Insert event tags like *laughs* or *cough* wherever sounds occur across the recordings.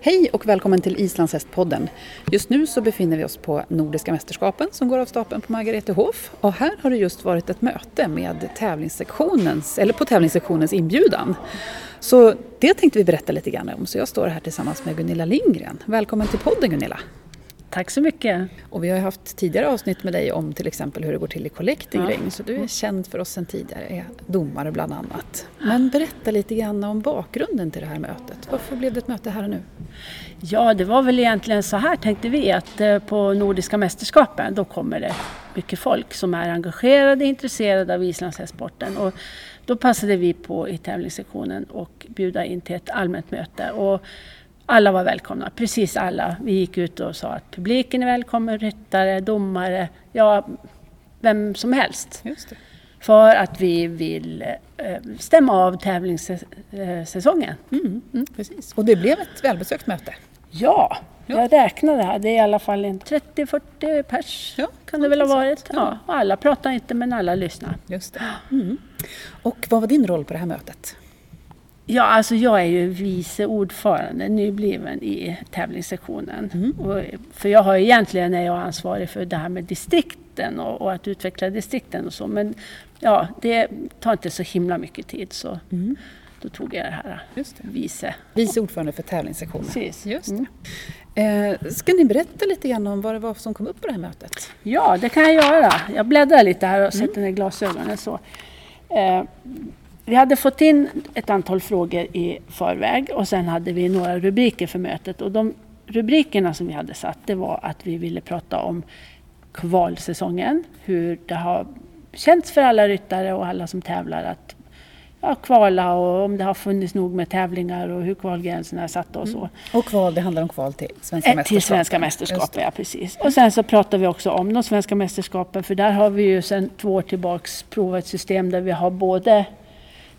Hej och välkommen till Islandshästpodden. Just nu så befinner vi oss på Nordiska mästerskapen som går av stapeln på Margaretehof. Och här har det just varit ett möte med tävlingssektionens, eller på tävlingssektionens inbjudan. Så det tänkte vi berätta lite grann om. Så jag står här tillsammans med Gunilla Lindgren. Välkommen till podden Gunilla! Tack så mycket. Och vi har haft tidigare avsnitt med dig om till exempel hur det går till i collecting ja. så du är känd för oss sedan tidigare, är domare bland annat. Men berätta lite grann om bakgrunden till det här mötet. Varför blev det ett möte här och nu? Ja, det var väl egentligen så här tänkte vi att eh, på Nordiska mästerskapen då kommer det mycket folk som är engagerade, intresserade av islandshästsporten. Och då passade vi på i tävlingssektionen och bjuda in till ett allmänt möte. Och alla var välkomna, precis alla. Vi gick ut och sa att publiken är välkommen, ryttare, domare, ja, vem som helst. För att vi vill eh, stämma av tävlingssäsongen. Mm, mm, precis. Och det blev ett välbesökt möte? Ja, jag räknade här. Det är i alla fall 30-40 pers ja, kan det väl ha varit. Ja, alla pratar inte men alla lyssnar. Just. Mm. Och vad var din roll på det här mötet? Ja, alltså jag är ju vice ordförande, nybliven i tävlingssektionen. Mm. Och, för jag har egentligen är jag ansvarig för det här med distrikten och, och, att utveckla distrikten och så. Men ja, det tar inte så himla mycket tid så mm. då tog jag det här Just det. vice. Vice ordförande för tävlingssektionen. Precis. Just mm. eh, ska ni berätta lite grann om vad det var som kom upp på det här mötet? Ja, det kan jag göra. Jag bläddrar lite här och mm. sätter ner glasögonen så. Eh, vi hade fått in ett antal frågor i förväg och sen hade vi några rubriker för mötet. Och de rubrikerna som vi hade satt det var att vi ville prata om kvalsäsongen, hur det har känts för alla ryttare och alla som tävlar att ja, kvala och om det har funnits nog med tävlingar och hur kvalgränserna är satta och så. Mm. Och kval, det handlar om kval till svenska mästerskap? Till svenska mästerskap, ja precis. Och sen så pratar vi också om de svenska mästerskapen för där har vi ju sedan två år tillbaks provat ett system där vi har både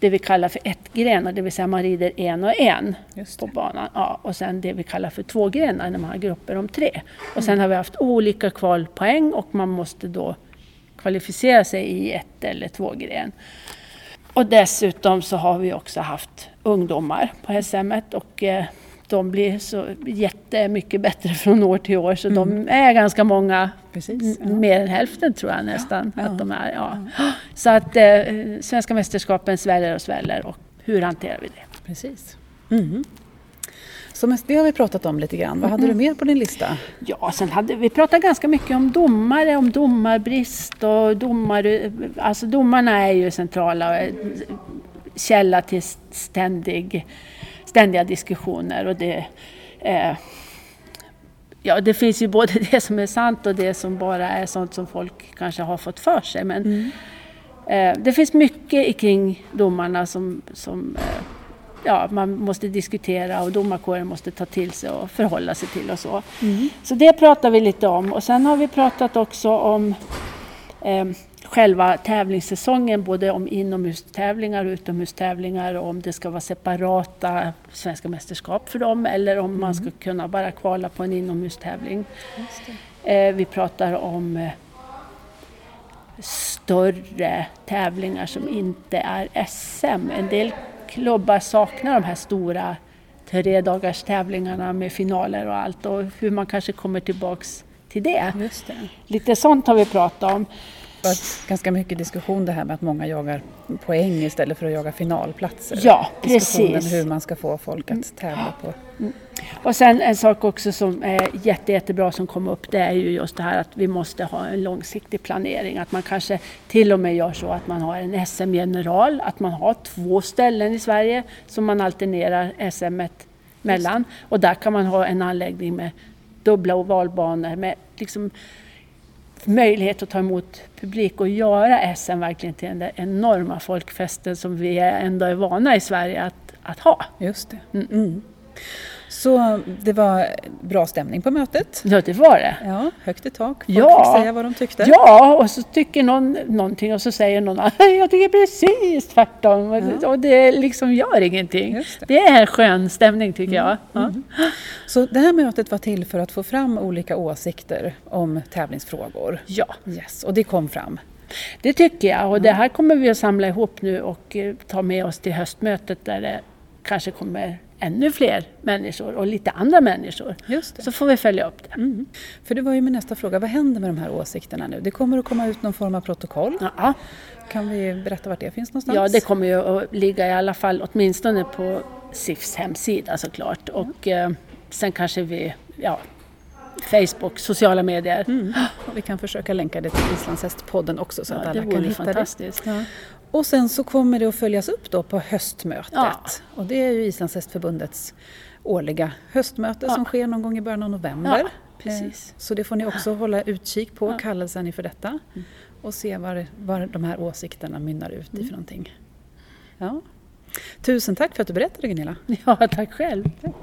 det vi kallar för ettgrenar, det vill säga man rider en och en på banan. Ja, och sen det vi kallar för tvågrenar när man har grupper om tre. Och sen har vi haft olika kvalpoäng och man måste då kvalificera sig i ett eller två gren. Och dessutom så har vi också haft ungdomar på SM och eh, de blir så jättemycket bättre *laughs* från år till år så mm. de är ganska många, Precis, ja. mer än hälften tror jag nästan ja, att de är. Ja. Så att eh, svenska mästerskapen sväller och sväller och hur hanterar vi det? Precis. Mm. Så det har vi pratat om lite grann. Vad hade mm. du mer på din lista? Ja, sen hade vi pratat ganska mycket om domare, om domarbrist och domare. Alltså domarna är ju centrala källa till ständig ständiga diskussioner och det eh, Ja, det finns ju både *laughs* det som är sant och det som bara är sånt som folk kanske har fått för sig. Men mm. eh, det finns mycket kring domarna som, som eh, ja, man måste diskutera och domarkåren måste ta till sig och förhålla sig till och så. Mm. Så det pratar vi lite om. Och sen har vi pratat också om eh, själva tävlingssäsongen, både om inomhustävlingar och utomhustävlingar och om det ska vara separata svenska mästerskap för dem eller om mm. man ska kunna bara kvala på en inomhustävling. Eh, vi pratar om eh, större tävlingar som inte är SM. En del klubbar saknar de här stora tre dagars tävlingarna med finaler och allt och hur man kanske kommer tillbaks till det. det. Lite sånt har vi pratat om varit ganska mycket diskussion det här med att många jagar poäng istället för att jaga finalplatser. Ja, precis. hur man ska få folk att tävla på. Mm. Och sen en sak också som är jätte, jättebra som kom upp det är ju just det här att vi måste ha en långsiktig planering. Att man kanske till och med gör så att man har en SM-general, att man har två ställen i Sverige som man alternerar SM mellan. Och där kan man ha en anläggning med dubbla ovalbanor med liksom möjlighet att ta emot publik och göra SM verkligen till den enorma folkfesten som vi ändå är vana i Sverige att, att ha. Just det. Mm. Mm. Så det var bra stämning på mötet. Ja, det var det. Ja, högt i tak. Folk Ja. fick säga vad de tyckte. Ja, och så tycker någon någonting och så säger någon att jag tycker precis tvärtom. Och det liksom gör ingenting. Det. Det är en skön stämning tycker jag. Ja. Så det här mötet var till för att få fram olika åsikter om tävlingsfrågor. ja, Yes, och det kom fram. det tycker jag. Och det här kommer vi att samla ihop nu och eh, ta med oss till höstmötet där det kanske kommer ännu fler människor och lite andra människor. Just det. Så får vi följa upp det. Mm. För det var ju min nästa fråga, vad händer med de här åsikterna nu? Det kommer att komma ut någon form av protokoll. Ja. Kan vi berätta vart det finns någonstans? Ja, det kommer ju att ligga i alla fall åtminstone på SIFs hemsida såklart. Och eh, sen kanske vi, ja, Facebook, sociala medier. Mm. Och vi kan försöka länka det till Islandshästpodden också så att Ja, det alla kan hitta fantastiskt. det. Och sen så kommer det att följas upp då på höstmötet. Ja. Och det är ju Islandshästförbundets årliga höstmöte Ja. som sker någon gång i början av november. Ja, precis. Eh, Så det får ni också hålla utkik på, Ja. Mm. kallelsen inför detta. Och se var, var de här åsikterna mynnar ut Mm. i för någonting. Ja. Tusen tack för att du berättade Gunilla. Ja, tack själv. Tack.